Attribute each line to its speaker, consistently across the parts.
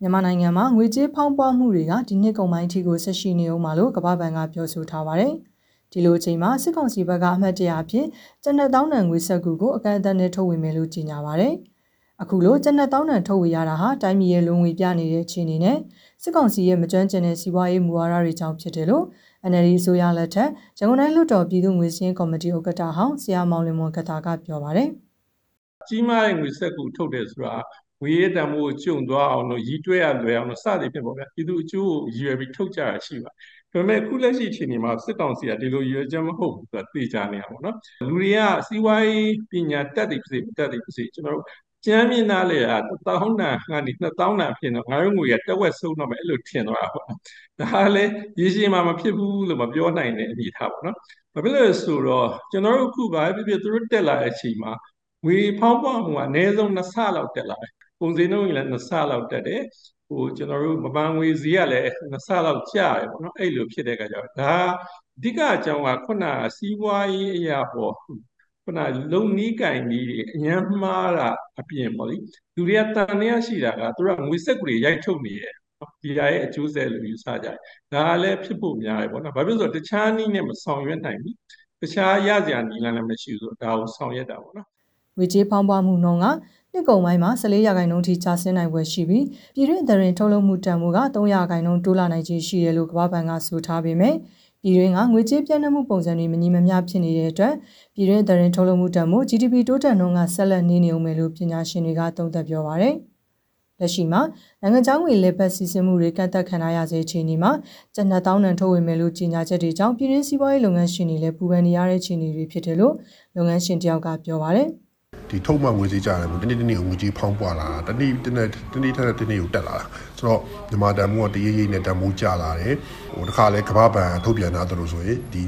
Speaker 1: မြန်မာနိုင်ငံမှာငွေကြေးဖောင်းပွားမှုတွေကဒီနှစ်ကုန်ပိုင်းအထိကိုဆက်ရှိနေအောင်မလို့ကမ္ဘာဘဏ်ကပြောဆိုထားပါတယ်။ဒီလိုအချိန်မှာစစ်ကောင်စီဘက်ကအမှတ်တရအဖြစ်ကျန်တဲ့တောင်းတန်ငွေဆက်ကူကိုအကန့်အသတ်နဲ့ထုတ်ဝေမယ်လို့ကြေညာပါတယ်။အခုလိုကျန်တဲ့တောင်းတန်ထုတ်ဝေရတာဟာတိုင်းပြည်ရဲ့လုံငွေပြနေတဲ့အခြေအနေနဲ့စစ်ကောင်စီရဲ့မကျွမ်းကျင်တဲ့စီးပွားရေးမူဝါဒတွေကြောင့်ဖြစ်တယ်လို့ NLD အစိုးရလက်ထက်ရန်ကုန်တိုင်းလွှတ်တော်ပြည်သူ့ငွေစင်းကော်မတီဥက္ကဋ္ဌဟောင်းဆရာမောင်လင်မွန်ကတာကပြောပါတယ်။
Speaker 2: ကြီးမားတဲ့ငွေဆက်ကူထုတ်တယ်ဆိုတာ ငွေရတံမိုးကျုံသွားအောင်လို့ရည်တွဲရလွယ်အောင်လို့စသည်ဖြင့်ပေါ့ဗျာပြည်သူအကျိုးကိုရည်ရွယ်ပြီးထုတ်ကြရရှိပါဒါပေမဲ့ခုလက်ရှိအချိန်ဒီမှာစစ်ကောင်စီကဒီလိုရည်ရွယ်ချက်မဟုတ်ဘူးဆိုတာသိကြနေရပါတော့လူတွေကစီးပွားရေးပညာတက်တယ်ဖြစ်တက်တယ်ဖြစ်ကျွန်တော်တို့ကျမ်းမြင့်သားလေကတောင်းတန်ကနေ2000တန်ဖြစ်တော့ငါတို့ငွေရတက်ဝက်ဆုံးတော့မယ်အဲ့လိုထင်သွားတာပေါ့ဒါကလည်းရေရှည်မှာမဖြစ်ဘူးလို့မပြောနိုင်တဲ့အနေအထားပေါ့နော်ဘာဖြစ်လို့လဲဆိုတော့ကျွန်တော်တို့ခုပါဖြစ်ဖြစ်သူတို့တက်လာတဲ့အချိန်မှာငွေဖောင်းပွားမှုကအနည်းဆုံး2ဆလောက်တက်လာတယ် ပုံစံနှုန်းကြီးလည်း2ဆလောက်တက်တယ်ဟိုကျွန်တော်တို့မပန်းငွေဈေးကလည်း2ဆလောက်ကျတယ်ပေါ့နော်အဲ့လိုဖြစ်တဲ့အခါကျတော့ဒါအဓိကအကြောင်းကခုနစီးပွားရေးအရာပေါ့ခုနလုံနီးကင်ကြီးတွေအញ្ញမ်းမှားတာအပြင်ပေါ့လေလူတွေကတန်နေရရှိတာကသူကငွေစက်ကူတွေရိုက်ထုတ်နေရဲ့ဒီဟာရဲ့အကျိုးဆက်လို့ယူဆကြတယ်ဒါကလည်းဖြစ်ဖို့များတယ်ပေါ့နော်ဘာဖြစ်လို့ဆိုတော့တခြားနည်းနဲ့မဆောင်ရွက်နိုင်ဘူးတခြားရစရာနည်းလမ်းလည်းမရှိဘူးဆိုတော့ဒါကိုဆောင်ရွက်တာပေါ့နော်
Speaker 1: ငွေကြေးဖောင်းပွားမှုနှုန်းက နှစ်ကုန်ပိုင်းမှာ14ရာခိုင်နှုန်းထိကျဆင်းနိုင်ွယ်ရှိပြီးပြည်တွင်းအရင်ထုတ်လုပ်မှုတန်ဖိုးက3ရာခိုင်နှုန်းတိုးလာနိုင်ခြင်းရှိတယ်လို့ကမ္ဘာ့ဘဏ်ကဆိုထားပေမဲ့ပြည်တွင်းကငွေကြေးပြည့်နှက်မှုပုံစံတွေမညီမမျှဖြစ်နေတဲ့အတွက်ပြည်တွင်းအရင်ထုတ်လုပ်မှုတန်ဖိုး GDP တိုးတက်နှုန်းကဆက်လက်နေနေဦးမယ်လို့ပညာရှင်တွေကသုံးသပ်ပြောပါတယ်။လက်ရှိမှာနိုင်ငံခြားငွေလက်ပတ်စီစဉ်မှုတွေကန့်သက်ခံရစေချိန်ဒီမှာကျပ်2000တန်ထုတ်ဝေမယ်လို့ကြေညာချက်တွေကြောင့်ပြည်တွင်းစီးပွားရေးလုပ်ငန်းရှင်တွေလည်းပူပန်နေရတဲ့အခြေအနေတွေဖြစ်တယ်လို့လုပ်ငန်းရှင်တယောက်ကပြောပါတယ်။
Speaker 3: ဒီထုတ်မှငွေစည်းကြတယ်တနေ့တနေ့ငွေကြီးဖောင်းပွားလာတာတနေ့တနေ့တနေ့ထက်တနေ့ကိုတက်လာတာဆိုတော့မြန်မာတန်မိုးကတရေးရေးနဲ့တန်မိုးကျလာတယ်ဟိုတခါလဲကမ္ဘာပံထုတ်ပြန်တာတို့ဆိုရင်ဒီ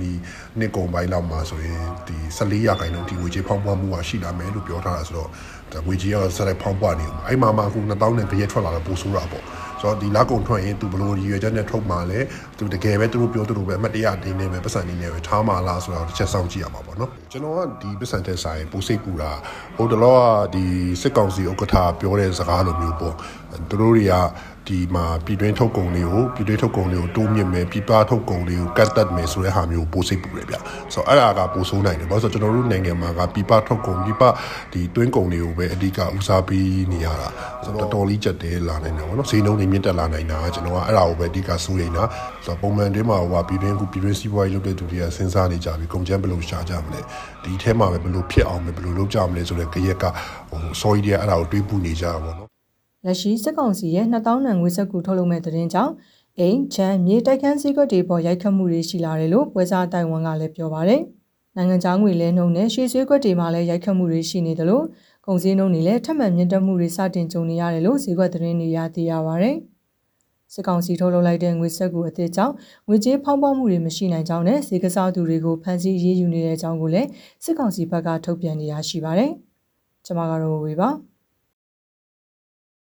Speaker 3: နှစ်ကုန်ပိုင်းလောက်မှာဆိုရင်ဒီ14ရာခိုင်နှုန်းဒီငွေကြီးဖောင်းပွားမှုကရှိလာမယ်လို့ပြောထားတာဆိုတော့ငွေကြီးကဆက်လက်ဖောင်းပွားနေဦးအဲ့မှာမှအခု2000နဲ့ကြရက်ထွက်လာတော့ပိုဆိုးတာပေါ့ ဆိုတော့ဒီလောက်ကုန်ထွက်ရင်သူဘလို့ရည်ရွယ်ချက်နဲ့ထုတ်မှလဲသူတကယ်ပဲသူတို့ပြောသူတို့ပဲအမှတ်တရတင်းနေမယ်ပတ်စံနေနေပဲထားမှလားဆိုတော့တစ်ချက်စောင့်ကြည့်ရမှာပေါ့နော်ကျွန်တော်ကဒီပတ်စံတဲ့ဆိုင်ပိုစိတ်ပူတာဟိုတလောကဒီစစ်ကောင်စီဥက္ကဋ္ဌပြောတဲ့စကားလိုမျိုးပေါ့သူတို့တွေက ဒီမှာပြည်တွင်းထုတ်ကုန်တွေကိုပြည်တွင်းထုတ်ကုန်တွေကိုတိုးမြင့်မယ်ပြည်ပထုတ်ကုန်တွေကိုကတ်တက်မယ်ဆိုတဲ့ဟာမျိုးပိုစိတ်ပူတယ်ဗျဆိုတော့အဲ့ဒါကပိုဆိုးနိုင်တယ်ဘာလို့ဆိုတော့ကျွန်တော်တို့နိုင်ငံမှာကပြည်ပထုတ်ကုန်ပြည်ပဒီတွင်းကုန်တွေကိုပဲအဓိကဦးစားပေးနေရတာဆိုတော့တော်တော်လေးကြက်တဲလာနိုင်တယ်ဗောနော်ဈေးနှုန်းတွေမြင့်တက်လာနိုင်တာကျွန်တော်ကအဲ့ဒါကိုပဲအဓိကစိုးရိမ်တာဆိုတော့ပုံမှန်တွင်းမှာဟိုကပြည်တွင်းခုပြည်တွင်းစီးပွားရေးလုပ်တဲ့သူတွေကစဉ်းစားနေကြပြီကုန်ကျန်းဘယ်လိုရှာကြမလဲဒီထဲမှာပဲဘယ်လိုဖြစ်အောင်လဲဘယ်လိုလုပ်ကြမလဲဆိုတဲ့ကြရက်ကဟိုစော်ကြီးတွေကအဲ့ဒါကိုတွေးပူနေကြတာဗောနော်
Speaker 1: လက်ရှိစစ်ကောင်စီရဲ့2000နံငွေစက်ကူထုတ်လုပ်မဲ့တဲ့ကြောင့်အိမ်ချမ်းမြေတိုက်ခန်းစည်းကွက်တွေပေါ်ရိုက်ခတ်မှုတွေရှိလာတယ်လို့ပွဲစားတိုင်ဝမ်ကလည်းပြောပါတယ်။နိုင်ငံခြားငွေလဲနှုန်းနဲ့ရွှေစည်းကွက်တွေမှာလည်းရိုက်ခတ်မှုတွေရှိနေတယ်လို့ကုန်စည်နှုန်းတွေလည်းထပ်မံမြင့်တက်မှုတွေစတင်ကြုံနေရတယ်လို့ဈေးကွက်သတင်းတွေရသိရပါတယ်။စစ်ကောင်စီထုတ်လုပ်လိုက်တဲ့ငွေစက်ကူအသစ်ကြောင့်ငွေကြေးဖောင်းပွားမှုတွေမရှိနိုင်ကြောင်းနဲ့ဈေးကစားသူတွေကိုဖမ်းဆီးရေးယူနေတဲ့အကြောင်းကိုလည်းစစ်ကောင်စီဘက်ကထုတ်ပြန်နေရရှိပါတယ်။ကျွန်မကတော့ဝေပါ။